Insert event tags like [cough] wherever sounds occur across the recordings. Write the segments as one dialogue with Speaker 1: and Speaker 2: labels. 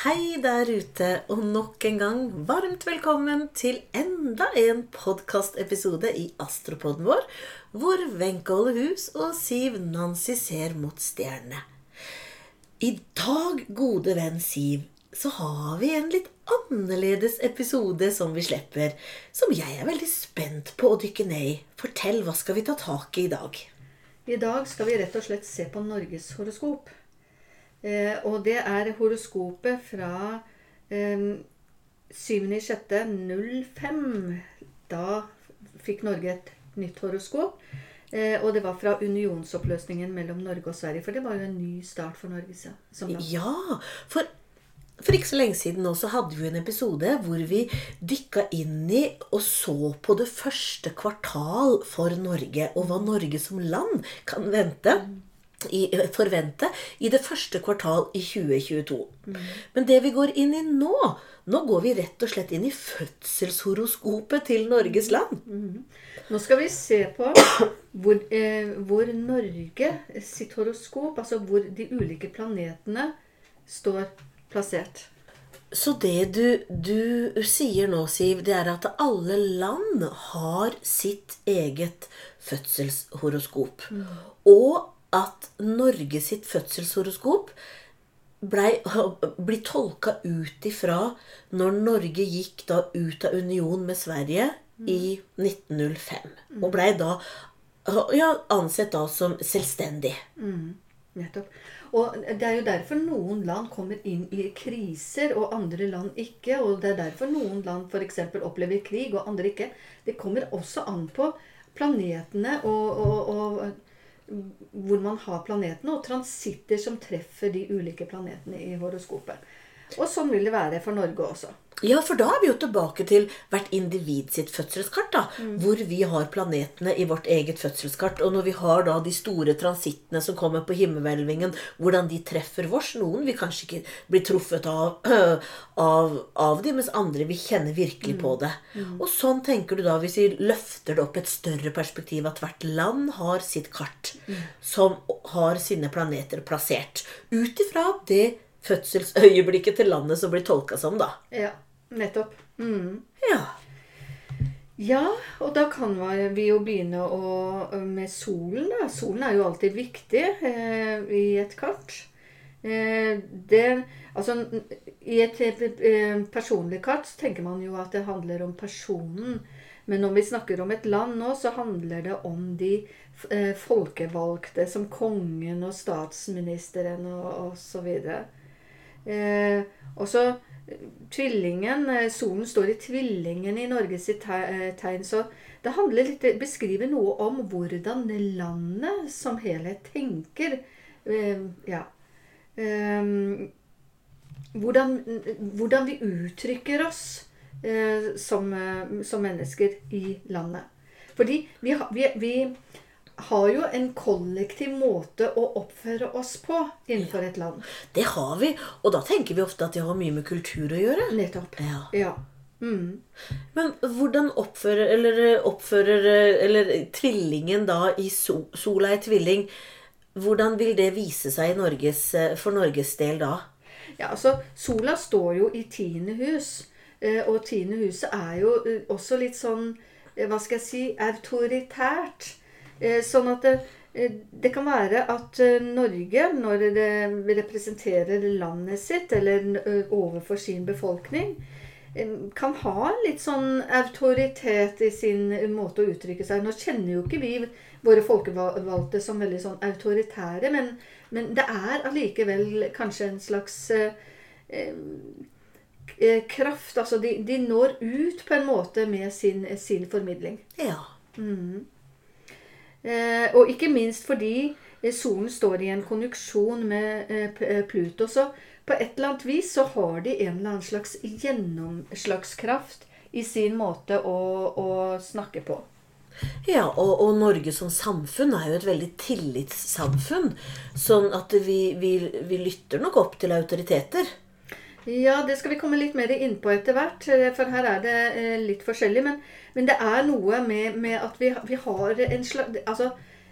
Speaker 1: Hei der ute, og nok en gang varmt velkommen til enda en podkastepisode i Astropodden vår, hvor Wenche hus og Siv Nancy ser mot stjernene. I dag, gode venn Siv, så har vi en litt annerledes episode som vi slipper, som jeg er veldig spent på å dykke ned i. Fortell, hva skal vi ta tak i i dag?
Speaker 2: I dag skal vi rett og slett se på Norges horoskop. Eh, og det er horoskopet fra eh, 7.6.05. Da fikk Norge et nytt horoskop. Eh, og det var fra unionsoppløsningen mellom Norge og Sverige. For det var jo en ny start for Norge. så-.
Speaker 1: Ja, for, for ikke så lenge siden nå så hadde vi en episode hvor vi dykka inn i og så på det første kvartal for Norge, og hva Norge som land kan vente. I, forvente i det første kvartal i 2022. Men det vi går inn i nå Nå går vi rett og slett inn i fødselshoroskopet til Norges land.
Speaker 2: Nå skal vi se på hvor, eh, hvor Norge sitt horoskop, altså hvor de ulike planetene står plassert.
Speaker 1: Så det du, du sier nå, Siv, det er at alle land har sitt eget fødselshoroskop. Og at Norge sitt fødselshoroskop blei- [laughs] blir tolka ut ifra når Norge gikk da ut av union med Sverige i 1905. Og blei da ja, ansett da som selvstendig.
Speaker 2: Nettopp. Og det er jo derfor noen land kommer inn i kriser, og andre land ikke. Og det er derfor noen land f.eks. opplever krig, og andre ikke. Det kommer også an på planetene og, og, og hvor man har planetene, og transitter som treffer de ulike planetene i horoskopet. Og sånn vil det være for Norge også.
Speaker 1: Ja, for da er vi jo tilbake til hvert individ sitt fødselskart. da, Hvor vi har planetene i vårt eget fødselskart. Og når vi har da de store transittene som kommer på himmelhvelvingen, hvordan de treffer vårs. Noen vil kanskje ikke bli truffet av, [clears throat] av, av de, mens andre vil kjenne virkelig på det. Og sånn tenker du da, hvis vi løfter det opp et større perspektiv, at hvert land har sitt kart som har sine planeter plassert. Ut ifra det fødselsøyeblikket til landet som blir tolka som, da.
Speaker 2: Ja, nettopp. Mm.
Speaker 1: Ja.
Speaker 2: Ja, og da kan vi jo begynne å, med solen. Da. Solen er jo alltid viktig eh, i et kart. Eh, det, altså, I et eh, personlig kart så tenker man jo at det handler om personen. Men når vi snakker om et land nå, så handler det om de eh, folkevalgte, som kongen og statsministeren og, og så videre. Eh, og så tvillingen eh, Solen står i tvillingen i Norges eh, tegn, så det handler litt beskriver noe om hvordan det landet som helhet tenker. Eh, ja. Eh, hvordan, hvordan vi uttrykker oss eh, som, som mennesker i landet. Fordi vi, vi, vi har jo en kollektiv måte å oppføre oss på innenfor et land.
Speaker 1: Det har vi, og da tenker vi ofte at det har mye med kultur å gjøre.
Speaker 2: Nettopp.
Speaker 1: Ja.
Speaker 2: Ja. Mm.
Speaker 1: Men hvordan oppfører eller oppfører eller tvillingen da i so, sola i tvilling Hvordan vil det vise seg i Norges, for Norges del da?
Speaker 2: Ja, altså, Sola står jo i tiende hus. eh, Og tiende huset er jo eh, også litt sånn eh, Hva skal jeg si autoritært. Eh, Sånn at det, eh, det kan være at eh, Norge, når det representerer landet sitt, eller overfor sin befolkning, kan ha litt sånn autoritet i sin måte å uttrykke seg. Nå kjenner jo ikke vi våre folkevalgte som veldig sånn autoritære, men, men det er allikevel kanskje en slags eh, kraft. Altså de, de når ut på en måte med sin, sin formidling.
Speaker 1: Ja.
Speaker 2: Eh, og ikke minst fordi eh, solen står i en konjuksjon med eh, eh, Pluto. Så på et eller annet vis så har de en eller annen slags gjennomslagskraft i sin måte å, å snakke på.
Speaker 1: Ja, og, og Norge som samfunn er jo et veldig tillitssamfunn. Sånn at vi, vi, vi lytter nok opp til autoriteter.
Speaker 2: Ja, det skal vi komme litt mer inn på etter hvert, eh, for her er det eh, litt forskjellig. Men, men det er noe med, med at vi, vi har en slags Altså,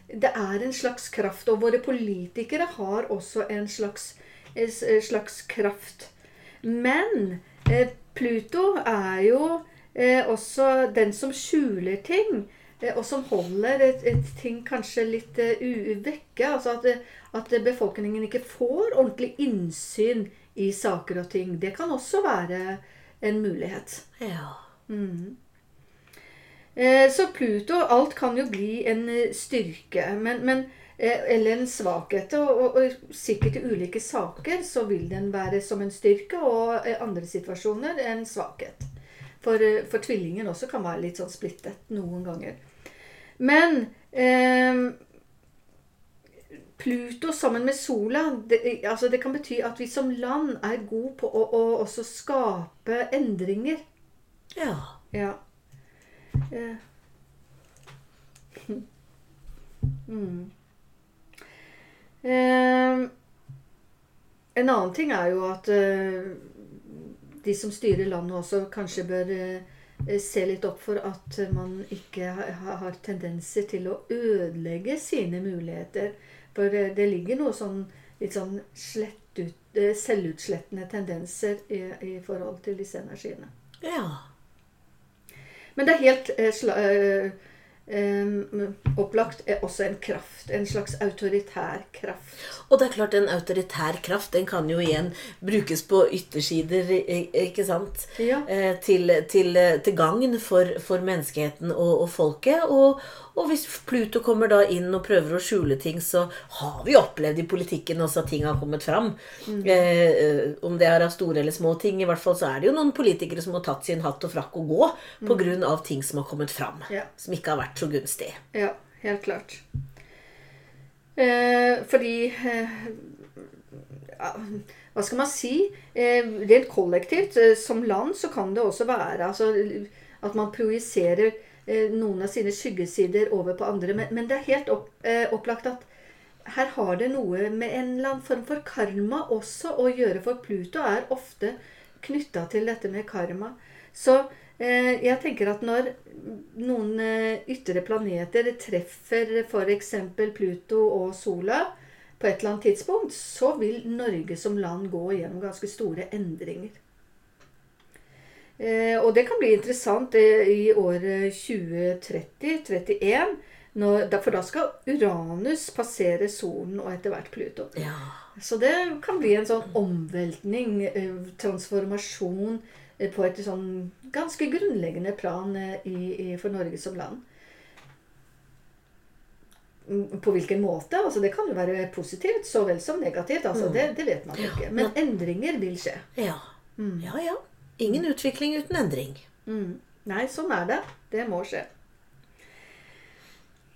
Speaker 2: det er en slags kraft, og våre politikere har også en slags, en slags kraft. Men eh, Pluto er jo eh, også den som skjuler ting. eh, Og som holder et, et ting kanskje litt eh, uvekke. Altså at, at befolkningen ikke får ordentlig innsyn i saker og ting. Det kan også være en mulighet.
Speaker 1: Ja.
Speaker 2: Eh, Så Pluto Alt kan jo bli en eh, styrke, men, men, eh, eller en svakhet. Og, og, og sikkert i ulike saker så vil den være som en styrke, og i andre situasjoner en svakhet. For, for tvillingen også kan være litt sånn splittet noen ganger. Men eh, Pluto sammen med sola det, altså det kan bety at vi som land er gode på å, å også skape endringer.
Speaker 1: Ja.
Speaker 2: Ja. Eh. [laughs] Mm. Eh, en annen ting er jo at eh, de som styrer landet også kanskje bør eh, se litt opp for at man ikke ha- har tendenser til å ødelegge sine muligheter. For eh, det ligger noe sånn litt sånn slett ut, eh, selvutslettende tendenser i, i forhold til disse energiene.
Speaker 1: Ja.
Speaker 2: Men det er helt eh, eh, opplagt er også en kraft. En slags autoritær kraft.
Speaker 1: Og det er klart, en autoritær kraft den kan jo igjen brukes på yttersider, ikke sant?
Speaker 2: Ja.
Speaker 1: Eh, Til, til, til gagn for, for menneskeheten og, og folket. Og, og hvis Pluto kommer da inn og prøver å skjule ting, så har vi opplevd i politikken også at ting har kommet fram. Mm. eh, om det er av store eller små ting. I hvert fall så er det jo noen politikere som har tatt sin hatt og frakk og gå på grunn av ting som har kommet fram.
Speaker 2: Ja.
Speaker 1: Som ikke har vært så gunstig.
Speaker 2: Ja, helt klart. Eh, fordi eh, ja, Hva skal man si? Eh, rent kollektivt, eh, som land, så kan det også være altså, at man projiserer eh, noen av sine skyggesider over på andre. Men, men det er helt opp, eh, opplagt at her har det noe med en eller annen form for karma også å gjøre. For Pluto er ofte knytta til dette med karma. Så jeg tenker at når noen eh, ytre planeter treffer f.eks. Pluto og sola på et eller annet tidspunkt, så vil Norge som land gå gjennom ganske store endringer. Eh, og det kan bli interessant eh, i året 2030-31. For da skal Uranus passere solen og etter hvert Pluto.
Speaker 1: Ja.
Speaker 2: Så det kan bli en sånn omveltning, eh, transformasjon, eh, på et sånn ganske grunnleggende plan eh, i, i, for Norge som land. Mm, På hvilken måte? Altså Det kan jo være positivt så vel som negativt. altså det, det vet man jo ikke. Men endringer vil skje.
Speaker 1: Ja. ja, ja. Ingen utvikling uten endring.
Speaker 2: Mm. Nei, sånn er det. Det må skje.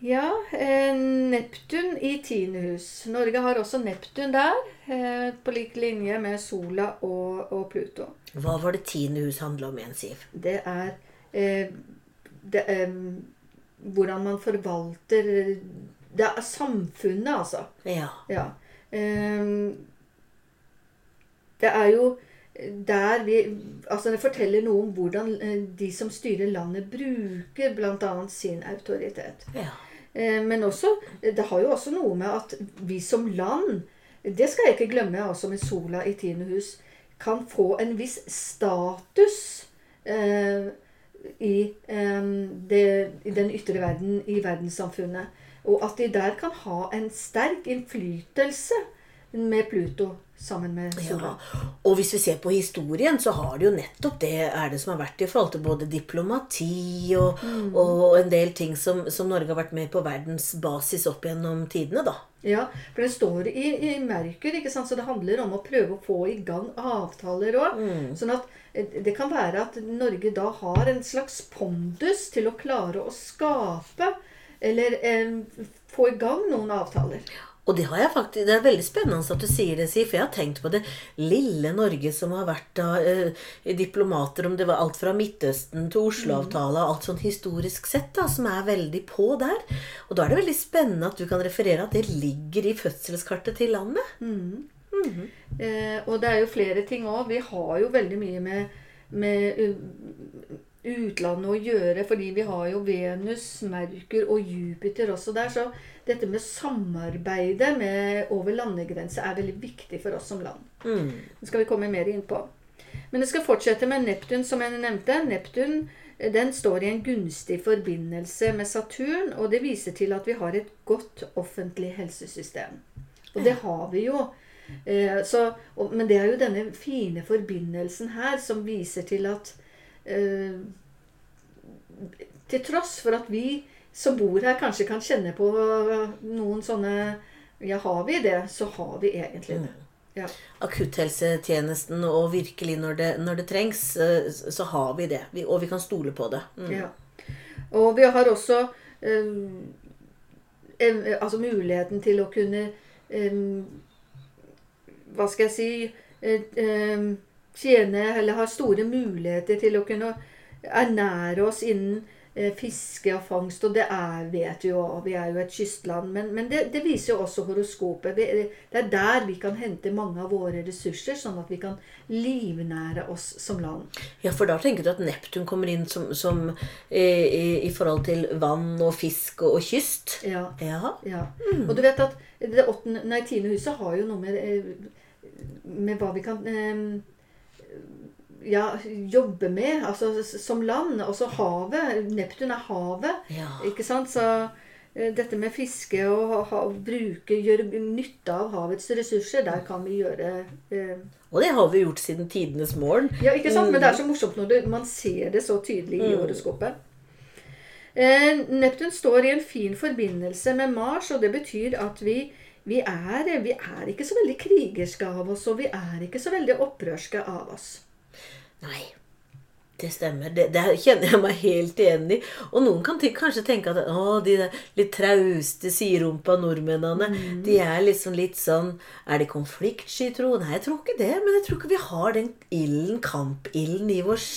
Speaker 2: Ja, eh, Neptun i tiende hus. Norge har også Neptun der, eh, på lik linje med Sola og, og Pluto.
Speaker 1: Hva var det tiende hus handla om igjen, Siv?
Speaker 2: Det er, eh, det er hvordan man forvalter Det er samfunnet, altså.
Speaker 1: Ja.
Speaker 2: Ja. Det er jo der vi Altså, det forteller noe om hvordan de som styrer landet, bruker bl.a. sin autoritet.
Speaker 1: ja.
Speaker 2: Eh, Men også Det har jo også noe med at vi som land Det skal jeg ikke glemme, altså med sola i tiende hus, kan få en viss status eh, i, eh, det, i den ytre verden, i verdenssamfunnet. Og at de der kan ha en sterk innflytelse med Pluto sammen med sola.
Speaker 1: Ja. Og hvis vi ser på historien, så har det jo nettopp det er det som har vært i forhold til både diplomati og, og en del ting som, som Norge har vært med på verdensbasis opp gjennom tidene, da.
Speaker 2: Ja, for det står i, i Merkur, ikke sant? så det handler om å prøve å få i gang avtaler òg. Sånn at eh, det kan være at Norge da har en slags pondus til å klare å skape eller eh, få i gang noen avtaler.
Speaker 1: Og det faktisk, det er veldig spennende at du sier det, Siv, for jeg har tenkt på det lille Norge som har vært da eh, diplomater, om det var alt fra Midtøsten til Oslo-avtala, alt sånn historisk sett, da, som er veldig på der. Og da er det veldig spennende at du kan referere at det ligger i fødselskartet til landet.
Speaker 2: Eh, og det er jo flere ting òg. Vi har jo veldig mye med, med utlandet å gjøre, fordi vi har jo Venus, Merkur og Jupiter også der. Så dette med samarbeidet med, over landegrenser er veldig viktig for oss som land.
Speaker 1: Mm.
Speaker 2: Det skal vi komme mer inn på. Men jeg skal fortsette med Neptun, som jeg nevnte. Neptun den står i en gunstig forbindelse med Saturn, og det viser til at vi har et godt offentlig helsesystem. Og det har vi jo. Eh, så, men det er jo denne fine forbindelsen her som viser til at Til tross for at vi som bor her, kanskje kan kjenne på noen sånne Ja, har vi det, så har vi egentlig det. Ja.
Speaker 1: Akutthelsetjenesten, og virkelig når det, når det trengs, eh, så har vi det. Og vi kan stole på det. Mm.
Speaker 2: Ja. Og vi har også um, altså muligheten til å kunne um, Hva skal jeg si um, Tjene eller ha store muligheter til å kunne ernære oss innen eh, fiske og fangst. Og det er, vet vi jo, vi er jo et kystland. Men, men det, det, viser jo også horoskopet. Det er der vi kan hente mange av våre ressurser, sånn at vi kan livnære oss som land.
Speaker 1: Ja, for da tenker du at Neptun kommer inn som, som i, i, i, forhold til vann og fisk og, og kyst?
Speaker 2: Ja.
Speaker 1: ja.
Speaker 2: ja. Mm. Og du vet at det åttende, nei, tiende huset har jo noe med, eh, med hva vi kan eh, ja, jobbe med altså, som land. Også havet. Neptun er havet.
Speaker 1: Ja.
Speaker 2: Ikke sant? Så eh, dette med fiske og ha, bruke, gjøre nytte av havets ressurser, der kan vi gjøre eh,
Speaker 1: Og det har vi gjort siden tidenes morgen.
Speaker 2: Ja, ikke sant? Men det er så morsomt når det, man ser det så tydelig i horoskopet. Eh, Neptun står i en fin forbindelse med Mars, og det betyr at vi, vi, er, vi er ikke så veldig krigerske av oss, og vi er ikke så veldig opprørske av oss.
Speaker 1: Nei. Det stemmer. Det, det, kjenner jeg meg helt igjen i. Og noen kan kanskje tenke at å, de litt trauste siderumpa nordmennene mm. De er liksom litt sånn Er de konfliktsky, tro? Nei, jeg tror ikke det. Men jeg tror ikke vi har den ilden, kampilden i oss.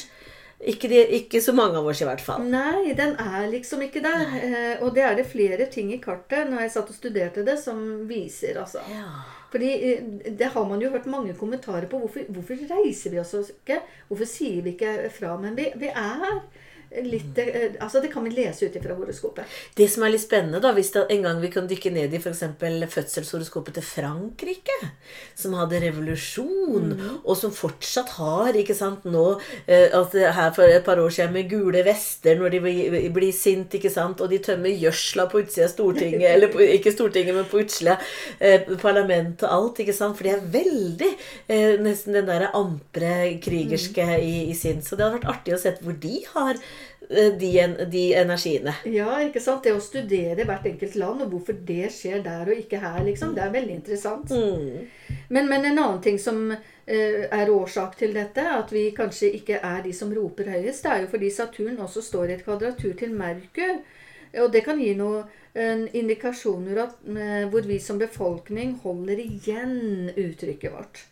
Speaker 1: Ikke, de, ikke, så mange av oss, i hvert fall.
Speaker 2: Nei, den er liksom ikke der. Eh, og det er det flere ting i kartet når jeg satt og studerte det, som viser, altså.
Speaker 1: Ja.
Speaker 2: Fordi eh, det har man jo hørt mange kommentarer på. Hvorfor, hvorfor reiser vi oss ikke? Hvorfor sier vi ikke fra? Men vi, vi er litt eh, Altså, det kan vi lese ut fra horoskopet.
Speaker 1: Det som er litt spennende, da, hvis det, en gang vi kan dykke ned i f.eks. fødselshoroskopet til Frankrike, som hadde revolusjon, mm. og som fortsatt har ikke sant, nå at Her for et par år siden med gule vester når de blir, blir sint, ikke sant, og de tømmer gjødsla på utsida av Stortinget, eller på, ikke Stortinget, men på utsida eh, parlamentet og alt, ikke sant, for de er veldig eh, nesten den derre ampre krigerske mm. i, i sin. Så det hadde vært artig å se hvor de har de, de, energiene.
Speaker 2: Ja, ikke sant. Det å studere hvert enkelt land, og hvorfor det skjer der og ikke her, liksom, det er veldig interessant.
Speaker 1: Mm.
Speaker 2: Men, men, en annen ting som uh, er årsak til dette, at vi kanskje ikke er de som roper høyest, det er jo fordi Saturn også står i et kvadratur til Merkur. Og det kan gi noen indikasjoner at, uh, hvor vi som befolkning holder igjen uttrykket vårt.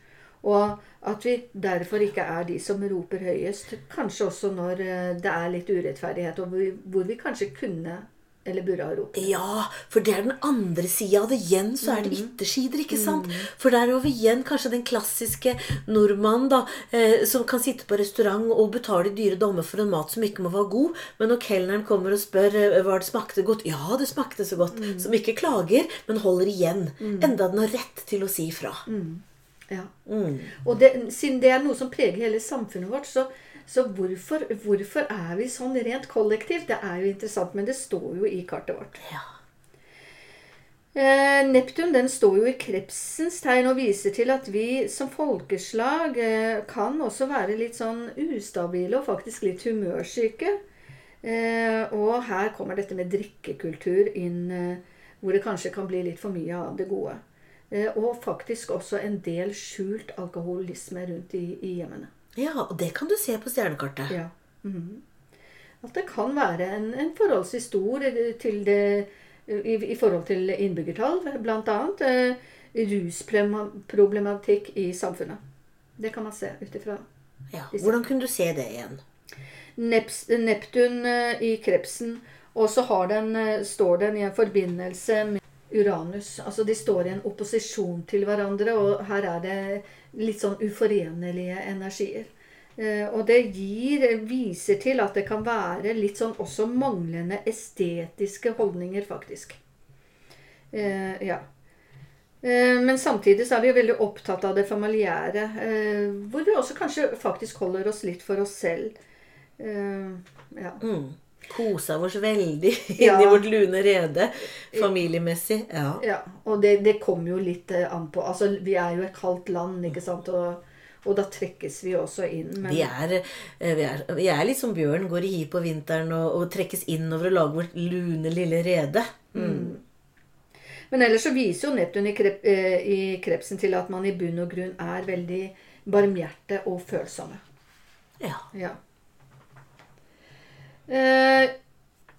Speaker 2: Og at vi derfor ikke er de som roper høyest. Kanskje også når eh, det er litt urettferdighet, og hvor vi kanskje kunne eller burde ha ropt.
Speaker 1: Ja, for det er den andre sida av det. Igjen så er det mm. yttersider, ikke sant? Mm. For der har vi igjen kanskje den klassiske nordmannen da, eh, som kan sitte på restaurant og betale dyre dommer for en mat som ikke må være god, men når kelneren kommer og spør eh, hva det smakte godt Ja, det smakte så godt.
Speaker 2: Mm.
Speaker 1: Som ikke klager, men holder igjen.
Speaker 2: Mm.
Speaker 1: Enda den har rett til å si ifra.
Speaker 2: Mm. Ja.
Speaker 1: Mm.
Speaker 2: Og det, siden det er noe som preger hele samfunnet vårt, så, så hvorfor, hvorfor, er vi sånn rent kollektivt? Det er jo interessant, men det står jo i kartet vårt.
Speaker 1: Ja.
Speaker 2: Eh, Neptun den står jo i krepsens tegn og viser til at vi som folkeslag eh, kan også være litt sånn ustabile og faktisk litt humørsyke. Eh, og her kommer dette med drikkekultur inn, eh, hvor det kanskje kan bli litt for mye av det gode. Eh, og faktisk også en del skjult alkoholisme rundt i, i hjemmene.
Speaker 1: Ja, og det kan du se på stjernekartet.
Speaker 2: Ja. Mm -hmm. At det kan være en, en forholdsvis stor eh, til det, i, i, forhold til innbyggertall, bl.a. Eh, rusproblematikk i samfunnet. Det kan man se ut ifra.
Speaker 1: Ja, hvordan kunne du se det igjen?
Speaker 2: Neps, Neptun eh, i krepsen. Og så står den i en forbindelse med Uranus. Altså de står i en opposisjon til hverandre, og her er det litt sånn uforenelige energier. Eh, og det gir, viser til at det kan være litt sånn også manglende estetiske holdninger, faktisk. Eh, ja. Eh, Men samtidig så er vi jo veldig opptatt av det familiære. Hvor vi også kanskje faktisk holder oss litt for oss selv. Ja.
Speaker 1: Mm. Kosa oss veldig
Speaker 2: Ja. [laughs]
Speaker 1: inn i vårt lune rede familiemessig. Ja.
Speaker 2: ja. Og det, det kommer jo litt eh, an på Altså, vi er jo et kaldt land, ikke sant. Og, og da trekkes vi også inn. Men,
Speaker 1: Vi er, eh, vi, er, vi er litt som bjørn, går i hi på vinteren og, og trekkes innover og lager vårt lune lille rede. Mm.
Speaker 2: Men ellers så viser jo Neptun i, krep, eh, i krepsen til at man i bunn og grunn er veldig barmhjerte og følsomme.
Speaker 1: Ja.
Speaker 2: Ja. Eh,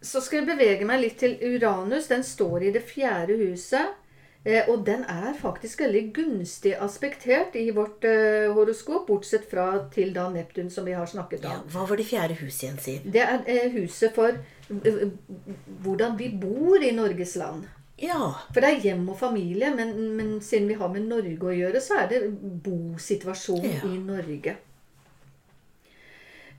Speaker 2: så skal jeg bevege meg litt til Uranus. Den står i det fjerde huset. Eh, og den er faktisk veldig gunstig aspektert i vårt eh, horoskop, bortsett fra til da Neptun, som vi har snakket
Speaker 1: ja.
Speaker 2: om.
Speaker 1: Hva var det fjerde huset igjen, Siv?
Speaker 2: Det er huset for hvordan vi bor i Norges land.
Speaker 1: Ja.
Speaker 2: For det er hjem og familie, men, men siden vi har med Norge å gjøre, så er det bosituasjon
Speaker 1: Ja.
Speaker 2: i Norge.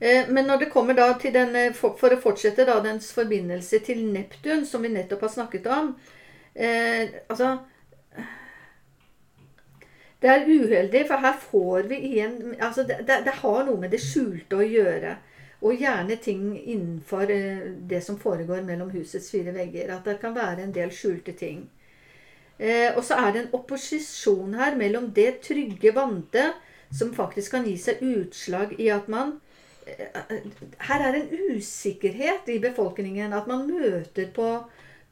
Speaker 2: Eh, Men når det kommer da til den, for, for å fortsette da dens forbindelse til Neptun, som vi nettopp har snakket om eh, Altså Det er uheldig, for her får vi igjen altså det, det, det har noe med det skjulte å gjøre. Og gjerne ting innenfor eh, det som foregår mellom husets fire vegger. At det kan være en del skjulte ting. Eh, og så er det en opposisjon her mellom det trygge, vante, som faktisk kan gi seg utslag i at man eh, Her er en usikkerhet i befolkningen. At man møter på,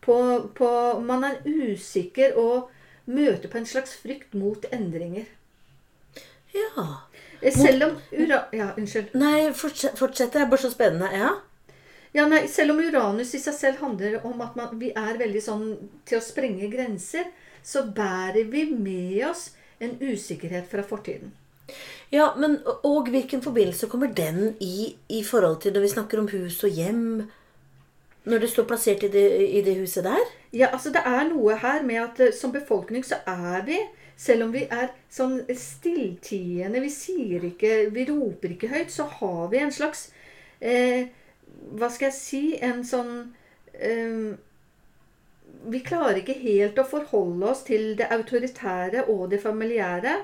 Speaker 2: på, på Man er usikker og møter på en slags frykt mot endringer.
Speaker 1: ja.
Speaker 2: Selv om ura... Ja, unnskyld.
Speaker 1: Nei, fortsett, fortsett. Det er bare så spennende. Ja.
Speaker 2: Ja, nei, Selv om Uranus i seg selv handler om at man, vi er veldig sånn til å sprenge grenser, så bærer vi med oss en usikkerhet fra fortiden.
Speaker 1: Ja, men Og hvilken forbindelse kommer den i i forhold til når vi snakker om hus og hjem? Når det står plassert i det, i det huset der?
Speaker 2: Ja, altså Det er noe her med at eh, som befolkning så er vi Selv om vi er sånn stilltiende, vi sier ikke Vi roper ikke høyt, så har vi en slags eh, Hva skal jeg si En sånn eh, Vi klarer ikke helt å forholde oss til det autoritære og det familiære.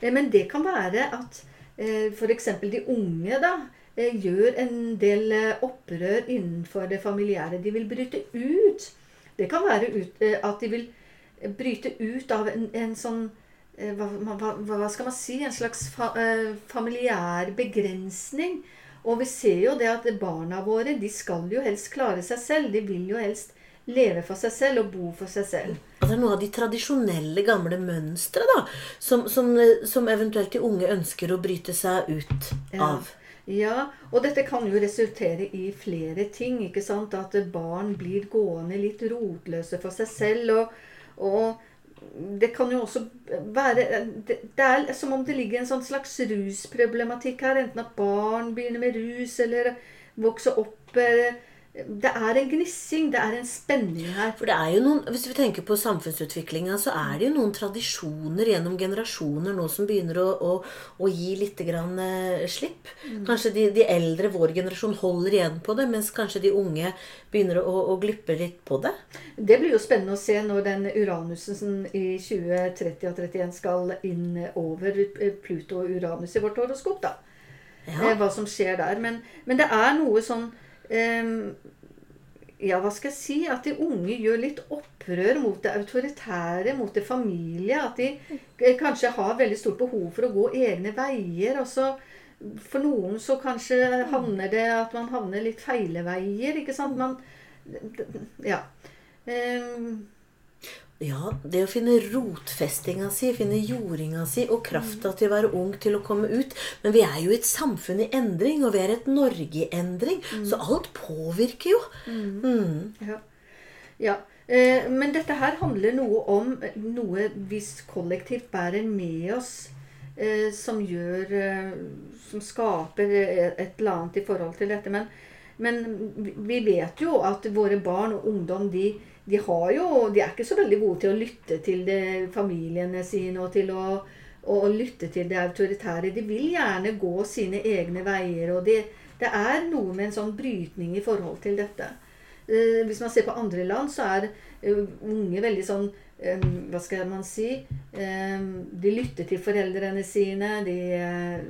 Speaker 2: Eh, men det kan være at eh, f.eks. de unge da eh, gjør en del opprør innenfor det familiære. De vil bryte ut. Det kan være ut, at de vil bryte ut av en, en sånn hva, hva, hva skal man si? En slags fa, familiær begrensning. Og vi ser jo det at barna våre de skal jo helst klare seg selv. De vil jo helst leve for seg selv og bo for seg selv.
Speaker 1: Det er noe av de tradisjonelle, gamle mønstre da, som, som, som eventuelt de unge ønsker å bryte seg ut
Speaker 2: Ja.
Speaker 1: av.
Speaker 2: Ja, og dette kan jo resultere i flere ting. ikke sant? At barn blir gående litt rotløse for seg selv. Og, og det kan jo også være det, det er som om det ligger en sånn slags rusproblematikk her. Enten at barn begynner med rus, eller vokser opp eh, Det er en gnissing, det er en spenning her.
Speaker 1: For det er jo noen, Hvis vi tenker på samfunnsutviklinga, så er det jo noen tradisjoner gjennom generasjoner nå som begynner å, å, å gi litt grann, eh, slipp. Kanskje de, de eldre, vår generasjon, holder igjen på det, mens kanskje de unge begynner å, å glippe litt på det.
Speaker 2: Det blir jo spennende å se når den Uranusen i 2030 og 31 skal inn over Pluto og Uranus i vårt horoskop. da.
Speaker 1: Ja.
Speaker 2: Eh, Hva som skjer der. Men, men det er noe sånn Ja, hva skal jeg si? At de unge gjør litt opprør mot det autoritære, mot det familie. At de eh, kanskje har veldig stort behov for å gå egne veier. og så for noen så kanskje havner det at man havner litt feile veier. ikke sant? Man, ja. Ehm,
Speaker 1: Ja, det å finne rotfestinga si, finne jordinga si og krafta til å være ung til å komme ut. Men vi er jo et samfunn i endring, og vi er et Norge i endring. Så alt påvirker jo. Mm.
Speaker 2: Ja. ja. Eh, men dette her handler noe om noe vi kollektivt bærer med oss, eh, som gjør eh, Som skaper et eller annet i forhold til dette. Men, men vi vet jo at våre barn og ungdom, de, de jo De er ikke så veldig gode til å lytte til det, familiene sine og til å og lytte til det autoritære. De vil gjerne gå sine egne veier. og det, det er noe med en sånn brytning i forhold til dette. Eh, Hvis man ser på andre land, så er eh, unge veldig sånn eh, Hva skal man si? Eh, de lytter til foreldrene sine. De eh,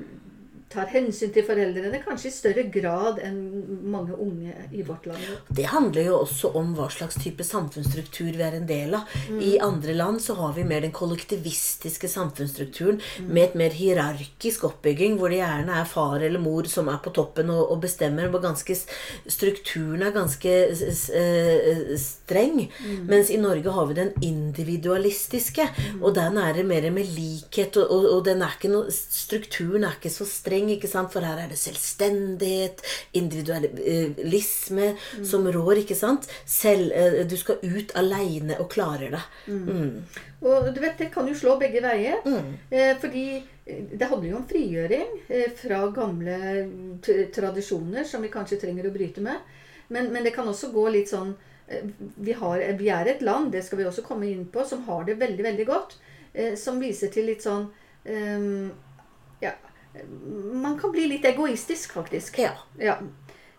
Speaker 2: tar hensyn til foreldrene kanskje i større grad enn mange unge i vårt land.
Speaker 1: Det handler jo også om hva slags type samfunnsstruktur vi er en del av. I andre land så har vi mer den kollektivistiske samfunnsstrukturen med et mer hierarkisk oppbygging, hvor det gjerne er far eller mor som er på toppen og, og bestemmer. Hvor ganske, strukturen er ganske eh, streng. Mens i Norge har vi den individualistiske, og den er det mer med likhet. Og, og, og den er noe, strukturen er ikke så streng, ikke sant? for her er det selvstendighet, individualisme som rår. ikke sant? Selv, eh, du skal ut aleine og klarer det. Mm.
Speaker 2: Og du vet, det kan jo slå begge veier. Eh, fordi eh, det handler jo om frigjøring eh, fra gamle tradisjoner som vi kanskje trenger å bryte med. Men, men det kan også gå litt sånn eh, vi, har, vi er et land, det skal vi også komme inn på, som har det veldig, veldig godt. Eh, som viser til litt sånn eh, Ja, man kan bli litt egoistisk, faktisk.
Speaker 1: Ja.
Speaker 2: Ja.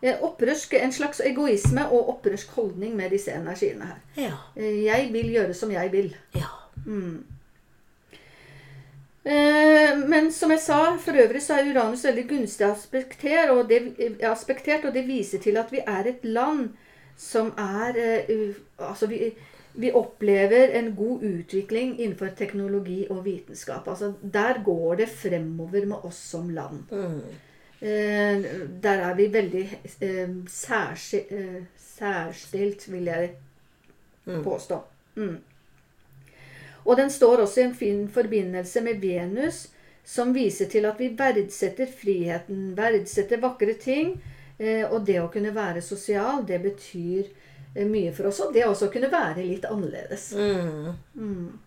Speaker 2: Eh, Opprørsk, en slags egoisme og opprørsk holdning med disse energiene her.
Speaker 1: Ja.
Speaker 2: Eh, Jeg vil gjøre som jeg vil.
Speaker 1: ja.
Speaker 2: Mm. Men som jeg sa, for øvrig så er Uranus veldig gunstig aspektert, og det, aspektert, og det viser til at vi er et land som er eh, Altså, vi, vi opplever en god utvikling innenfor teknologi og vitenskap. Altså, der går det fremover med oss som land. Eh, Der er vi veldig eh, særski, eh, særstilt, vil jeg påstå. Mm. Og den står også i en fin forbindelse med Venus, som viser til at vi verdsetter friheten, verdsetter vakre ting. Eh, og det å kunne være sosial, det betyr mye for oss. Og det også kunne være litt annerledes.
Speaker 1: Mm.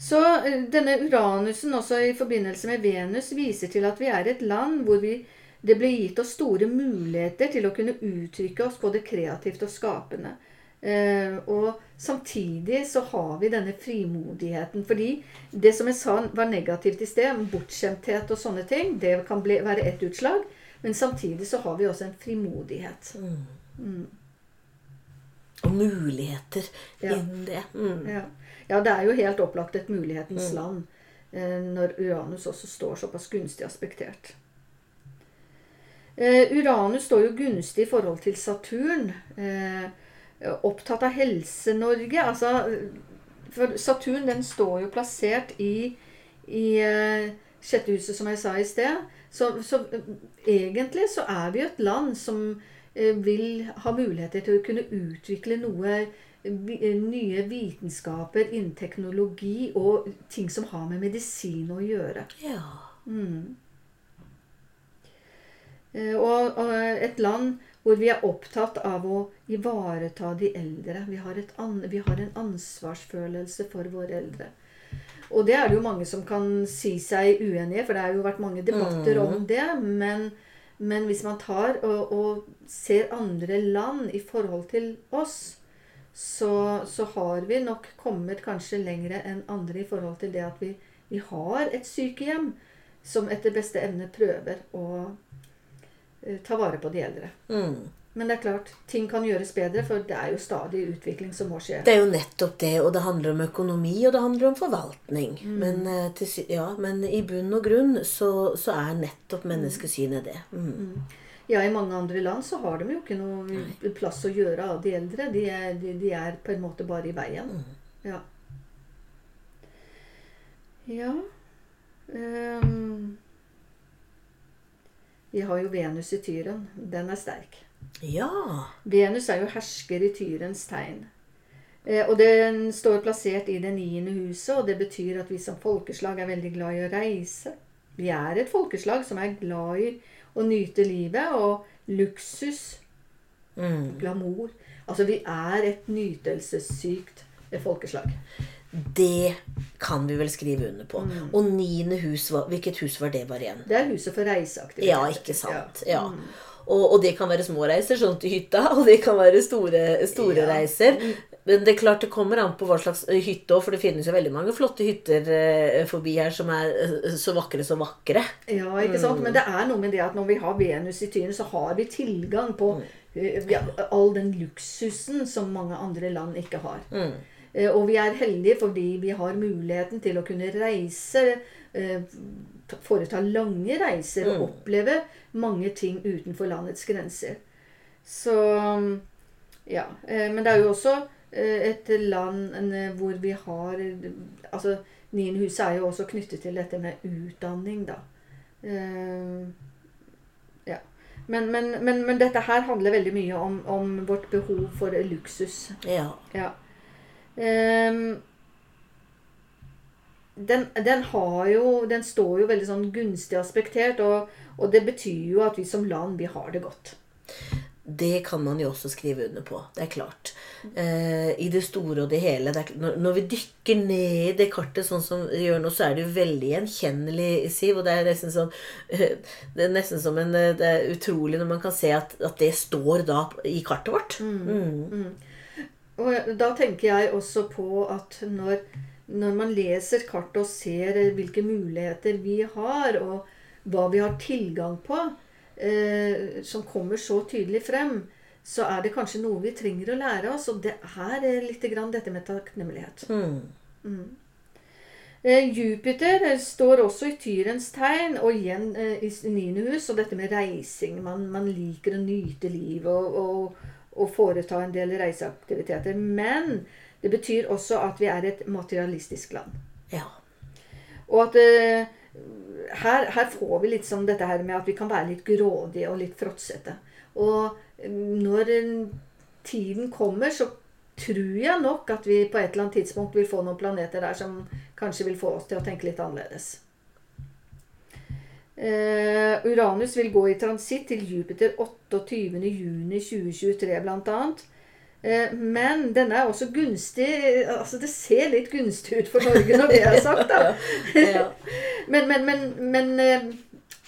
Speaker 2: Så eh, denne Uranusen også i forbindelse med Venus viser til at vi er et land hvor vi, det ble gitt oss store muligheter til å kunne uttrykke oss både kreativt og skapende. Eh, og samtidig så har vi denne frimodigheten. Fordi det som jeg sa var negativt i sted, bortskjemthet og sånne ting, det kan bli, være ett utslag. Men samtidig så har vi også en frimodighet.
Speaker 1: Og muligheter
Speaker 2: Ja.
Speaker 1: innen det. Mm.
Speaker 2: Ja. ja, det er jo helt opplagt et mulighetens land eh, når Uranus også står såpass gunstig aspektert. Eh, Uranus står jo gunstig i forhold til Saturn. Eh, opptatt av Helse-Norge. Altså, for Saturn den står jo plassert i, i eh, sjette huset, som jeg sa i sted. Så, så eh, egentlig så er vi jo et land som eh, vil ha muligheter til å kunne utvikle noe eh, nye vitenskaper innen teknologi og ting som har med medisin å gjøre.
Speaker 1: Ja.
Speaker 2: Mm. Og, og et land hvor vi er opptatt av å ivareta de eldre. Vi har, an, vi har en ansvarsfølelse for våre eldre. Og det er det jo mange som kan si seg uenige, for det har jo vært mange debatter om det. Men, men hvis man tar og, og ser andre land i forhold til oss, så, så har vi nok kommet kanskje lengre enn andre i forhold til det at vi, vi har et sykehjem som etter beste evne prøver å eh, ta vare på de eldre.
Speaker 1: Mm.
Speaker 2: Men det er klart, ting kan gjøres bedre, for det er jo stadig utvikling som må skje.
Speaker 1: Det er jo nettopp det, og det handler om økonomi, og det handler om forvaltning. Men, eh, til, ja, men i bunn og grunn så, så er nettopp menneskesynet det. Mm.
Speaker 2: Ja, I mange andre land så har de jo ikke noe plass å gjøre av de eldre. De er, de, de er på en måte bare i veien. Ja. Ja Um, Vi har jo Venus i tyren. Den er sterk.
Speaker 1: Ja.
Speaker 2: Venus er jo hersker i tyrens tegn. Eh, og den står plassert i det niende huset, og det betyr at vi som folkeslag er veldig glad i å reise. Vi er et folkeslag som er glad i å nyte livet, og luksus,
Speaker 1: Mm.
Speaker 2: glamour Altså, vi er et nytelsessykt folkeslag.
Speaker 1: Det kan vi vel skrive under på. Og niende hus, hvilket hus var det bare igjen?
Speaker 2: Det er huset for reiseaktivitet.
Speaker 1: Ja, ikke sant. Ja. Og, og det kan være små reiser, sånn til hytta, [laughs] og det kan være store, store
Speaker 2: Ja.
Speaker 1: reiser. Men det er klart det kommer an på hva slags hytte òg, for det finnes jo veldig mange flotte hytter eh, forbi her som er eh, så vakre så vakre.
Speaker 2: Ja, ikke sant? Men det er noe med det at når vi har Venus i tyren, så har vi tilgang på eh, ja, all den luksusen som mange andre land ikke har.
Speaker 1: Mm.
Speaker 2: Eh, Og vi er heldige fordi vi har muligheten til å kunne reise, eh, foreta lange reiser og
Speaker 1: Mm.
Speaker 2: oppleve mange ting utenfor landets grenser. Så ja. eh, Men det er jo også eh, et land hvor vi har Altså, Nienhuset er jo også knyttet til dette med utdanning, da. Eh, Ja. Men, men, men, men dette her handler veldig mye om, om vårt behov for luksus.
Speaker 1: Ja.
Speaker 2: Ja. Den, den har jo Den står jo veldig sånn gunstig aspektert, og, og det betyr jo at vi som land, vi har det godt.
Speaker 1: Det kan man jo også skrive under på. Det er klart. Eh, I det store og det hele. Det når, når vi dykker ned i det kartet sånn som vi gjør nå, så er det jo veldig gjenkjennelig, Siv. Og det er nesten sånn eh, Det er nesten som en eh, Det er utrolig når man kan se at, at det står da i kartet vårt. Mm.
Speaker 2: Og da tenker jeg også på at når, når man leser kartet og ser eh, hvilke muligheter vi har, og hva vi har tilgang på, eh, som kommer så tydelig frem, så er det kanskje noe vi trenger å lære oss. Og det er litt grann dette med takknemlighet.
Speaker 1: Mm.
Speaker 2: Eh, Jupiter står også i tyrens tegn, og igjen eh, i niende hus. Og dette med reising. Man, man liker å nyte livet og, og, og foreta en del reiseaktiviteter. Men det betyr også at vi er et materialistisk land.
Speaker 1: Ja.
Speaker 2: Og at eh, her, her får vi litt sånn dette her med at vi kan være litt grådige og litt fråtsete. Og eh, når eh, tiden kommer, så tror jeg nok at vi på et eller annet tidspunkt vil få noen planeter der som kanskje vil få oss til å tenke litt annerledes. Uh, Uranus vil gå i transitt til Jupiter 28.6.2023 bl.a. Eh, men denne er også gunstig altså Det ser litt gunstig ut for Norge når det er sagt, da. [laughs] [laughs] Men, men, men, men eh,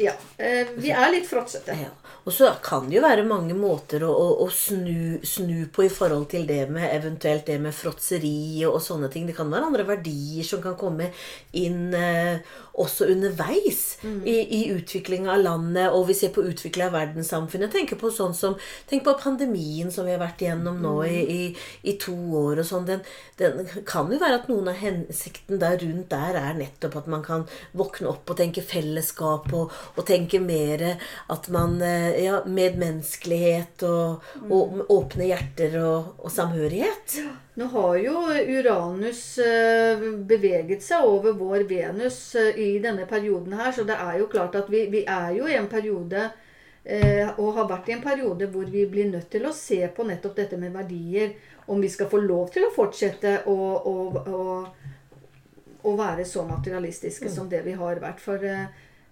Speaker 2: ja. eh, Vi er litt fråtsete.
Speaker 1: Ja. Og så kan det jo være mange måter å, å, å snu, snu på i forhold til det med eventuelt det med fråtseri og, og sånne ting. Det kan være andre verdier som kan komme inn eh, også underveis i, i utviklinga av landet. Og vi ser på utvikling av verdenssamfunnet. Tenk på sånn som, tenk på pandemien som vi har vært igjennom nå i, i, i to år. og sånn. Den, den kan jo være at noen av hensikten der rundt der er nettopp at man kan våkne opp og tenke fellesskap og, og tenke mer at man eh, ja, medmenneskelighet og, og åpne hjerter og, og samhørighet.
Speaker 2: Nå har jo Uranus eh, beveget seg over vår Venus eh, i denne perioden her, så det er jo klart at vi, vi er jo i en periode eh, og har vært i en periode hvor vi blir nødt til å se på nettopp dette med verdier. Om vi skal få lov til å fortsette å, å, å, å være så materialistiske som det vi har vært. For eh,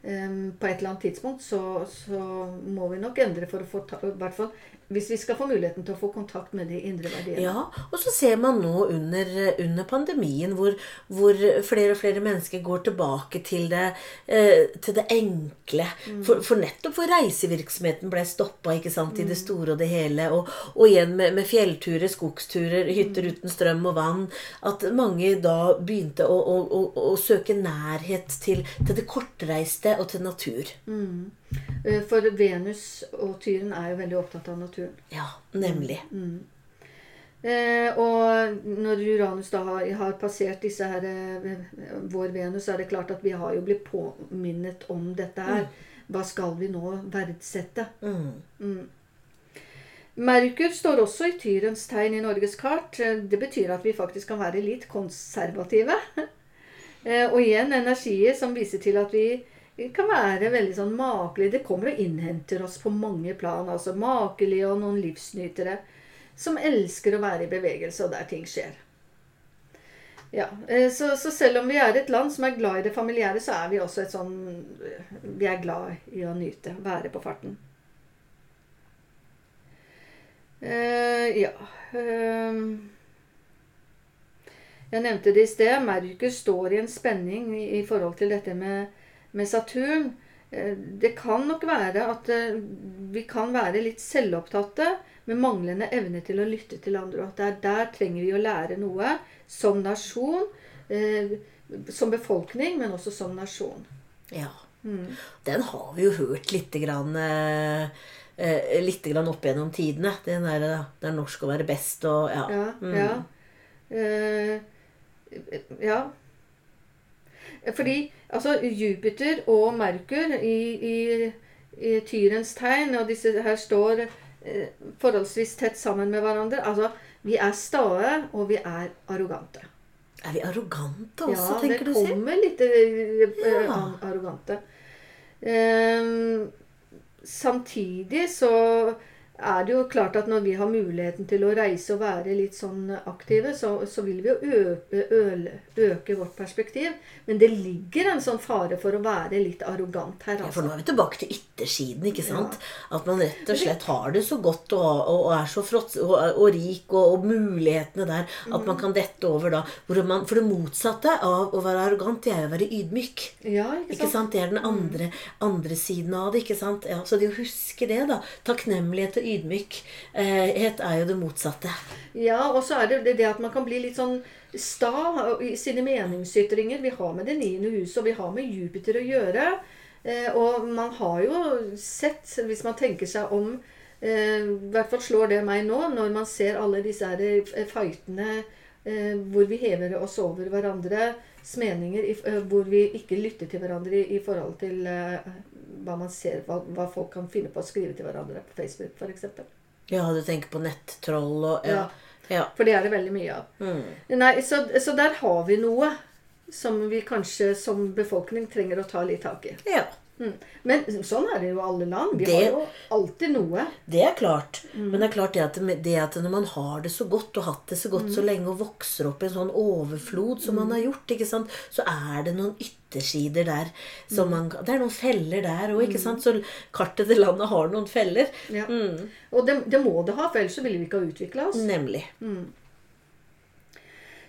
Speaker 2: på et eller annet tidspunkt så, så må vi nok endre for å få ta, i hvert fall hvis vi skal få muligheten til å få kontakt med de indre verdiene.
Speaker 1: Ja, og så ser man nå under, under pandemien hvor, hvor flere og flere mennesker går tilbake til det, eh, til det enkle. For, for nettopp for reisevirksomheten ble stoppa i det store og det hele. Og, og igjen med, med fjellturer, skogsturer, hytter uten strøm og vann. At mange da begynte å, å, å, å søke nærhet til, til det kortreiste og til natur.
Speaker 2: Eh, For Venus og Tyren er jo veldig opptatt av naturen.
Speaker 1: Ja, nemlig.
Speaker 2: Eh, og når Uranus da har, har passert disse her, eh, vår Venus, er det klart at vi har jo blitt påminnet om dette her. Hva skal vi nå verdsette?
Speaker 1: Mm.
Speaker 2: Merkur står også i tyrens tegn i Norges kart. Eh, Det betyr at vi faktisk kan være litt konservative. [laughs] Eh, Og igjen energier som viser til at vi kan være veldig sånn makelige. Det kommer og innhenter oss på mange plan. Altså makelige og noen livsnytere som elsker å være i bevegelse, og der ting skjer. Ja, eh, så, så selv om vi er et land som er glad i det familiære, så er vi også et sånn Vi er glad i å nyte, være på farten. Uh, ja uh, Jeg nevnte det i sted. Merkur står i en spenning i, i forhold til dette med, med Saturn. Eh, Det kan nok være at eh, vi kan være litt selvopptatte med manglende evne til å lytte til andre. Og at der, der trenger vi å lære noe som nasjon, eh, som befolkning, men også som nasjon.
Speaker 1: Ja. Den har vi jo hørt lite grann eh, Litt grann opp gjennom tidene. Den der, det er norsk å være best og ja.
Speaker 2: Ja.
Speaker 1: Mm.
Speaker 2: ja. Eh, ja. Fordi altså Jupiter og Merkur i, i, i tyrens tegn, og disse her står eh, forholdsvis tett sammen med hverandre Altså, vi er stae, og vi er arrogante.
Speaker 1: Er vi arrogante også,
Speaker 2: ja,
Speaker 1: tenker
Speaker 2: det
Speaker 1: du selv?
Speaker 2: kommer litt eh, eh,
Speaker 1: Ja.
Speaker 2: arrogante. Eh, samtidig så er det jo klart at når vi har muligheten til å reise og være litt sånn aktive, så, så vil vi jo øke, øle, øke vårt perspektiv. Men det ligger en sånn fare for å være litt arrogant her,
Speaker 1: Ja, for
Speaker 2: altså.
Speaker 1: nå er vi tilbake til yttersiden, ikke sant? At man rett og slett har det så godt og, og, og er så fråts og, og rik, og, mulighetene der at man kan dette over da. Man, for det motsatte av å være arrogant, det er å være ydmyk.
Speaker 2: Ja, ikke
Speaker 1: Ikke
Speaker 2: sant?
Speaker 1: sant? Det er den andre, andre siden av det. ikke sant? Ja, så det å huske det, da. Takknemlighet og ydmykhet er jo det motsatte.
Speaker 2: Ja, og så er det det- at man kan bli litt sånn sta i sine meningsytringer. Vi har med det niende huset, og vi har med Jupiter å gjøre. Eh, og man har jo sett, hvis man tenker seg om eh, I hvert fall slår det meg nå, når man ser alle disse eh, fightene eh, hvor vi hever oss over hverandres meninger, eh, hvor vi ikke lytter til hverandre i, forhold til eh, hva man ser, hva, hva folk kan finne på å skrive til hverandre på Facebook, f.eks.
Speaker 1: Ja, du tenker på nettroll og Ja. ja.
Speaker 2: For det er det veldig mye av.
Speaker 1: Mm.
Speaker 2: Nei, så, så der har vi noe som vi kanskje som befolkning trenger å ta litt tak i.
Speaker 1: ja.
Speaker 2: Mm. Men sånn er det jo i alle land. Vi
Speaker 1: Det-
Speaker 2: har jo alltid noe.
Speaker 1: Det er klart.
Speaker 2: Mm.
Speaker 1: Men det er klart det at, det at når man har det så godt og hatt det så godt
Speaker 2: Mm.
Speaker 1: så lenge og vokser opp i en sånn overflod som man har gjort, ikke sant, så er det noen yttersider der som
Speaker 2: Mm.
Speaker 1: man Det er noen feller der òg. Så kartet til landet har noen feller.
Speaker 2: Ja.
Speaker 1: Mm.
Speaker 2: Og det, det må det ha, for ellers så ville vi ikke ha utvikla oss.
Speaker 1: Nemlig.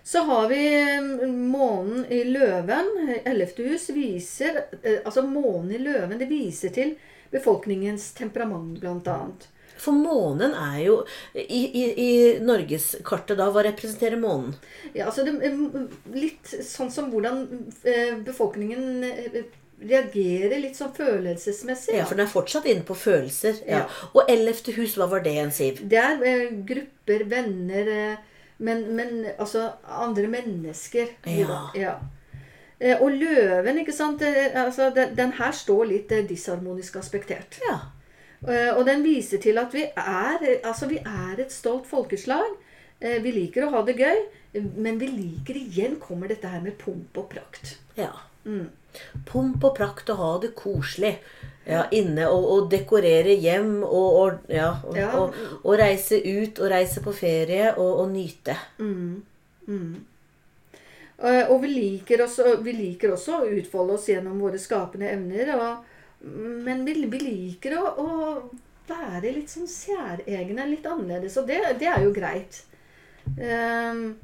Speaker 2: Så har vi eh, månen i løven. Ellevte hus viser eh, Altså månen i løven, det viser til befolkningens temperament, blant annet.
Speaker 1: For månen er jo I, i, i norgeskartet da, hva representerer månen?
Speaker 2: Ja, altså det, eh, litt sånn som hvordan eh, befolkningen eh, reagerer litt sånn følelsesmessig.
Speaker 1: Ja, for den er fortsatt inne på følelser. Ja.
Speaker 2: Ja.
Speaker 1: Og ellevte hus, hva var det igjen, Siv?
Speaker 2: Det er eh, grupper, venner eh, men, men altså andre mennesker.
Speaker 1: Ja.
Speaker 2: ja. Eh, og løven, ikke sant eh, altså, den, den her står litt eh, disharmonisk aspektert.
Speaker 1: Ja.
Speaker 2: Og den viser til at vi er, altså, vi er et stolt folkeslag. Vi liker å ha det gøy, men vi liker igjen kommer dette her med pomp og prakt.
Speaker 1: ja.
Speaker 2: Mm.
Speaker 1: Pomp og prakt og ha det koselig. Ja, inne og, og dekorere hjem og, og, ja, og,
Speaker 2: Ja.
Speaker 1: Og, og reise ut og reise på ferie og, nyte.
Speaker 2: Mm. Og vi liker, også, vi liker også å utfolde oss gjennom våre skapende evner. Og, men vi, vi liker å, å være litt sånn særegne, litt annerledes. Og det, det er jo greit. Ehm,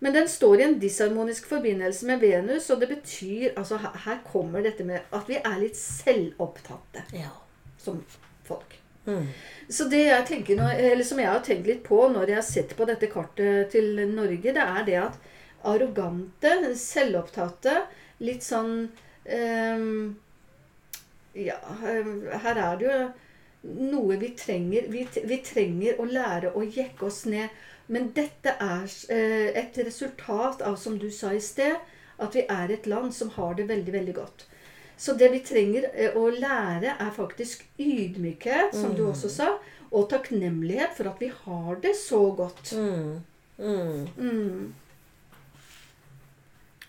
Speaker 2: men den står i en disharmonisk forbindelse med Venus, og det betyr altså Her, kommer dette med at vi er litt selvopptatte
Speaker 1: Ja.
Speaker 2: som folk.
Speaker 1: Mm.
Speaker 2: Så det jeg tenker eller som jeg har tenkt litt på når jeg har sett på dette kartet til Norge, det er det at arrogante, selvopptatte, litt sånn ehm, Ja, ehm, her er det jo noe vi trenger. Vi, vi trenger å lære å jekke oss ned. Men dette er eh, et resultat av, som du sa i sted, at vi er et land som har det veldig, veldig godt. Så det vi trenger eh, å lære, er faktisk ydmykhet, som du også sa, og takknemlighet for at vi har det så godt.
Speaker 1: Mm. Mm.
Speaker 2: Mm.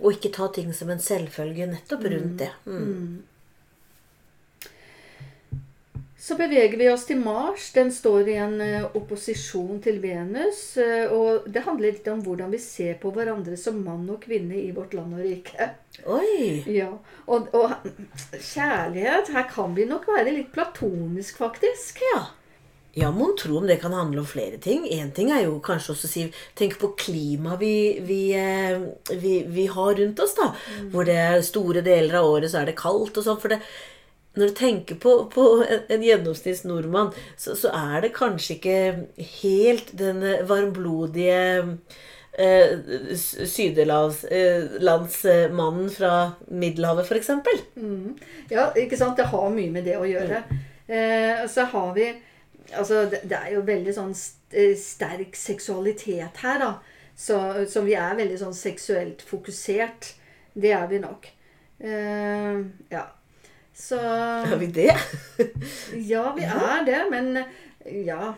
Speaker 1: Og ikke ta ting som en selvfølge nettopp rundt det. Mm.
Speaker 2: Så beveger vi oss til Mars. Den står i en eh, opposisjon til Venus. eh, og det handler litt om hvordan vi ser på hverandre som mann og kvinne i vårt land og rike.
Speaker 1: Oi!
Speaker 2: Ja, og, og kjærlighet Her kan vi nok være litt platonisk, faktisk.
Speaker 1: Ja. Ja, mon tro om det kan handle om flere ting. Én ting er jo kanskje også å si Tenk på klimaet vi, vi, eh, vi, vi har rundt oss, da. Hvor det store deler av året så er det kaldt og sånn. For det, når du tenker på, på en, en gjennomsnitts nordmann, så, så er det kanskje ikke helt den varmblodige eh, sydelandsmannen eh, fra Middelhavet, f.eks.
Speaker 2: Mm. Ja, ikke sant. Det har mye med det å gjøre. Eh, så har vi Altså, det, det, er jo veldig sånn eh, sterk seksualitet her, da. Så, så vi er veldig sånn seksuelt fokusert. Det er vi nok. Eh, ja. Så
Speaker 1: Er vi det? [laughs]
Speaker 2: ja, vi er det. Men ja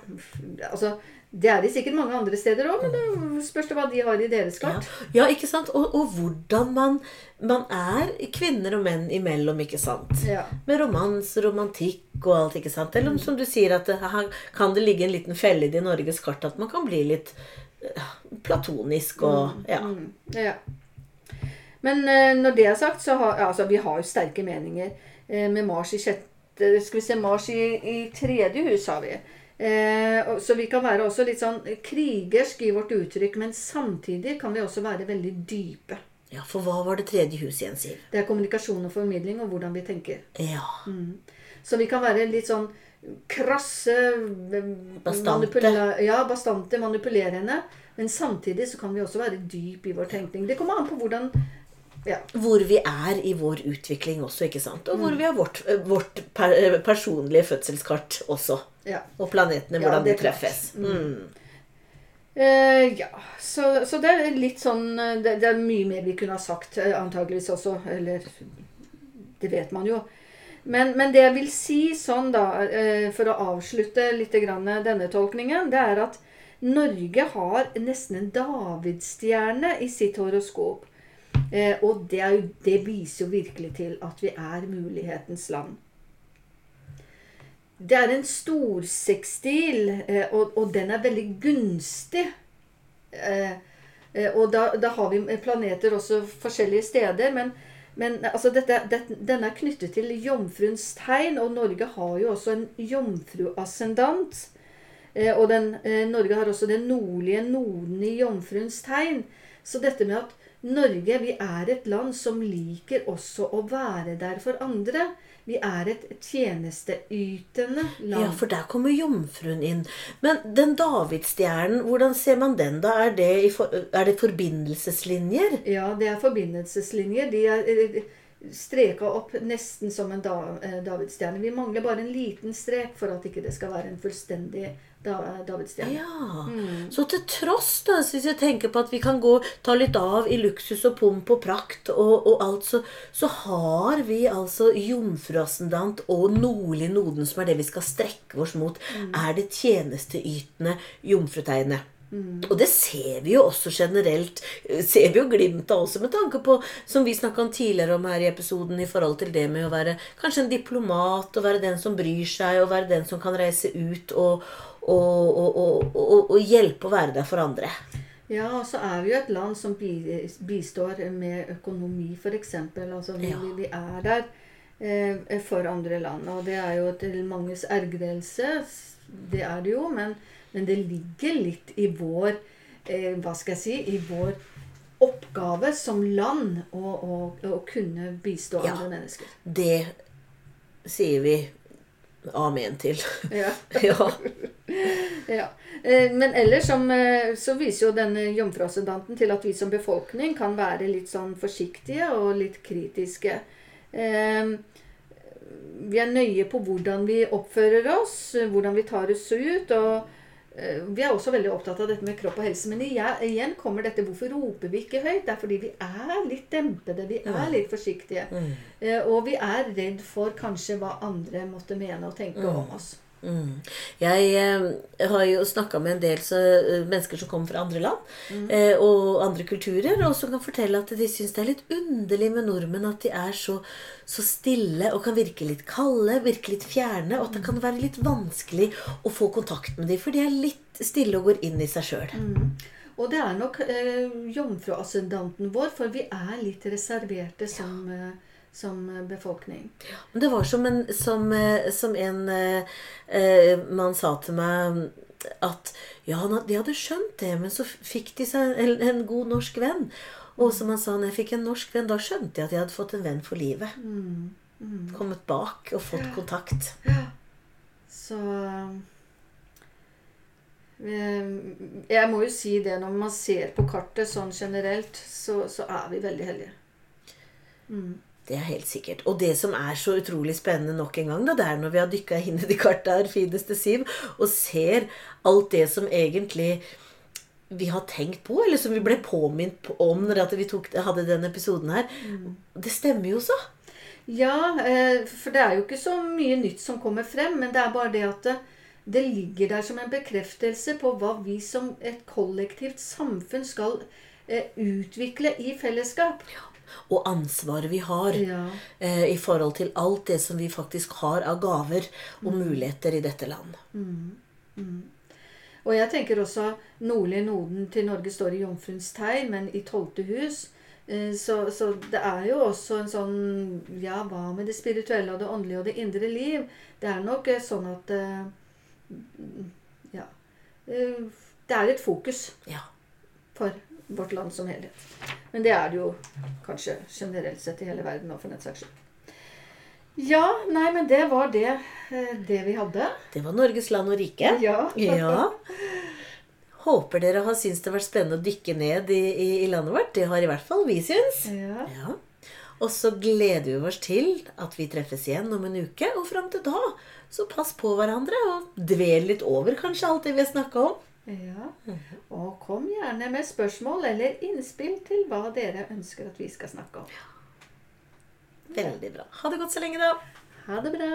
Speaker 2: Altså det er det sikkert mange andre steder òg, men det spørs det hva de har i deres kart.
Speaker 1: Ja, ja ikke sant? Og, og, hvordan man, man er kvinner og menn imellom, ikke sant?
Speaker 2: Ja.
Speaker 1: Med romans, romantikk og alt, ikke sant? Eller som du sier, at her kan det ligge en liten felle i Norges kart at man kan bli litt platonisk og
Speaker 2: Mm,
Speaker 1: Ja.
Speaker 2: ja. Men eh, når det er sagt, så har altså, vi har jo sterke meninger. Eh, med Mars i sjette Skal vi se Mars i, i tredje hus har vi. Eh, så vi kan være også litt sånn krigersk i vårt uttrykk, men samtidig kan vi også være veldig dype.
Speaker 1: ja, for hva var det tredje huset igjen, Siv?
Speaker 2: Det er kommunikasjon og formidling og hvordan vi tenker.
Speaker 1: Ja.
Speaker 2: Så vi kan være litt sånn krasse
Speaker 1: Bastante.
Speaker 2: manipula- Ja, bastante, manipulerende. Men samtidig så kan vi også være dyp i vår tenkning. Det kommer an på hvordan ja.
Speaker 1: Hvor vi er i vår utvikling også, ikke sant? Og
Speaker 2: Mm.
Speaker 1: hvor vi har vårt, vårt per, personlige fødselskart også.
Speaker 2: ja.
Speaker 1: Og planetene, hvordan de treffes. Mm.
Speaker 2: Eh, ja. Så, så det er litt sånn det, det er mye mer vi kunne ha sagt, eh, antageligvis også. Eller Det vet man jo. Men, men det jeg vil si sånn, da, eh, for å avslutte litt grann denne tolkningen, det er at Norge har nesten en davidsstjerne i sitt horoskop. Eh, og det, jo, det viser jo virkelig til at vi er mulighetens land. Det er en storsekstil, eh, og, og den er veldig gunstig. Eh, eh, og da, da har vi planeter også forskjellige steder. Men, men altså dette, det, denne er knyttet til jomfruens tegn, og Norge har jo også en jomfruascendant. Eh, og den, eh, Norge har også den nordlige noden i jomfruens tegn. Så dette med at Norge, vi er et land som liker også å være der for andre. Vi er et tjenesteytende land.
Speaker 1: Ja, for der kommer jomfruen inn. Men den davidsstjernen, hvordan ser man den, da? Er det, for, er det forbindelseslinjer?
Speaker 2: Ja, det er forbindelseslinjer. De er eh, streka opp nesten som en eh, davidsstjerne. Vi mangler bare en liten strek for at ikke det skal være en fullstendig davidsstjerne.
Speaker 1: Ja.
Speaker 2: Mm.
Speaker 1: Så til tross, da, hvis jeg tenker på at vi kan gå, ta litt av i luksus og pomp og prakt og, og alt, så, så har vi altså jomfruascendant og nordlig noden, som er det vi skal strekke oss mot,
Speaker 2: Mm.
Speaker 1: er det tjenesteytende jomfrutegnet. Og det ser vi jo også generelt. eh, Ser vi jo glimt av også med tanke på, som vi snakka om tidligere om her i episoden, i forhold til det med å være kanskje en diplomat, og være den som bryr seg, og være den som kan reise ut og, og, og, og, hjelpe å være der for andre.
Speaker 2: Ja, og så er vi jo et land som bistår med økonomi, f.eks. Altså, vi,
Speaker 1: Ja.
Speaker 2: vi er der eh, for andre land. Og det er jo til manges ergrelse. Det er det jo. Men, men det ligger litt i vår eh, Hva skal jeg si? I vår oppgave som land å, å, å kunne bistå
Speaker 1: Ja.
Speaker 2: andre mennesker.
Speaker 1: Det sier vi amen til.
Speaker 2: Ja. [laughs]
Speaker 1: ja.
Speaker 2: Ja. Eh, Men ellers som, eh, så viser jo denne jomfruascendanten til at vi som befolkning kan være litt sånn forsiktige og litt kritiske. Eh, Vi er nøye på hvordan vi oppfører oss, hvordan vi tar oss ut. og vi er også veldig opptatt av dette med kropp og helse. Men igjen, kommer dette hvorfor roper vi ikke høyt? Det er fordi vi er litt dempede. Vi er litt forsiktige. Mm. Og vi er redd for kanskje hva andre måtte mene og tenke om oss.
Speaker 1: Mm. Jeg eh, har jo snakka med en del så, eh, mennesker som kommer fra andre land eh, og andre kulturer, og som kan fortelle at de syns det er litt underlig med nordmenn at de er så, så stille og kan virke litt kalde, virke litt fjerne, og at det kan være litt vanskelig å få kontakt med dem, for de er litt stille og går inn i seg sjøl.
Speaker 2: Og det er nok eh, jomfruascendanten vår, for vi er litt reserverte som, eh, som befolkning.
Speaker 1: Men det var som en, som, eh, som en eh, man sa til meg at ja, de hadde skjønt det, men så fikk de seg en, en god norsk venn. Og som han sa, når jeg fikk en norsk venn, da skjønte jeg at jeg hadde fått en venn for livet. Kommet bak og fått kontakt. Ja.
Speaker 2: Så eh, Jeg må jo si det når man ser på kartet sånn generelt, så, så er vi veldig heldige.
Speaker 1: Det er helt sikkert. Og det som er så utrolig spennende nok en gang, da, det er når vi har dykka inn i de karta her, fineste Siv, og ser alt det som egentlig vi har tenkt på, eller som vi ble påminnet om når vi tok, hadde den episoden her. Det stemmer jo så.
Speaker 2: Ja, eh, for det er jo ikke så mye nytt som kommer frem, men det er bare det at det, det ligger der som en bekreftelse på hva vi som et kollektivt samfunn skal eh, utvikle i fellesskap.
Speaker 1: Og ansvaret vi har
Speaker 2: Ja.
Speaker 1: eh, i forhold til alt det som vi faktisk har av gaver og muligheter i dette land.
Speaker 2: Og jeg tenker også nordlige noden til Norge står i jomfruens tegn, men i tolvte hus. Eh, Så, så det er jo også en sånn Ja, hva med det spirituelle og det åndelige og det indre liv? Det er nok eh, sånn at eh, Ja. Det er et fokus
Speaker 1: Ja.
Speaker 2: for vårt land som helhet. Men det er det jo kanskje generelt sett i hele verden nå, for den saks skyld. Ja, nei, men det var det, eh, det vi hadde.
Speaker 1: Det var Norges land og rike.
Speaker 2: Ja.
Speaker 1: Ja. Håper dere har syntes det har vært spennende å dykke ned i, i, i landet vårt. Det har i hvert fall vi syns.
Speaker 2: Ja.
Speaker 1: Ja. Og så gleder vi oss til at vi treffes igjen om en uke. Og fram til da, så pass på hverandre og dvel litt over kanskje alt det vi har snakka om.
Speaker 2: Ja. Og kom gjerne med spørsmål eller innspill til hva dere ønsker at vi skal snakke om.
Speaker 1: Veldig bra. Ha det godt så lenge, da.
Speaker 2: Ha det bra.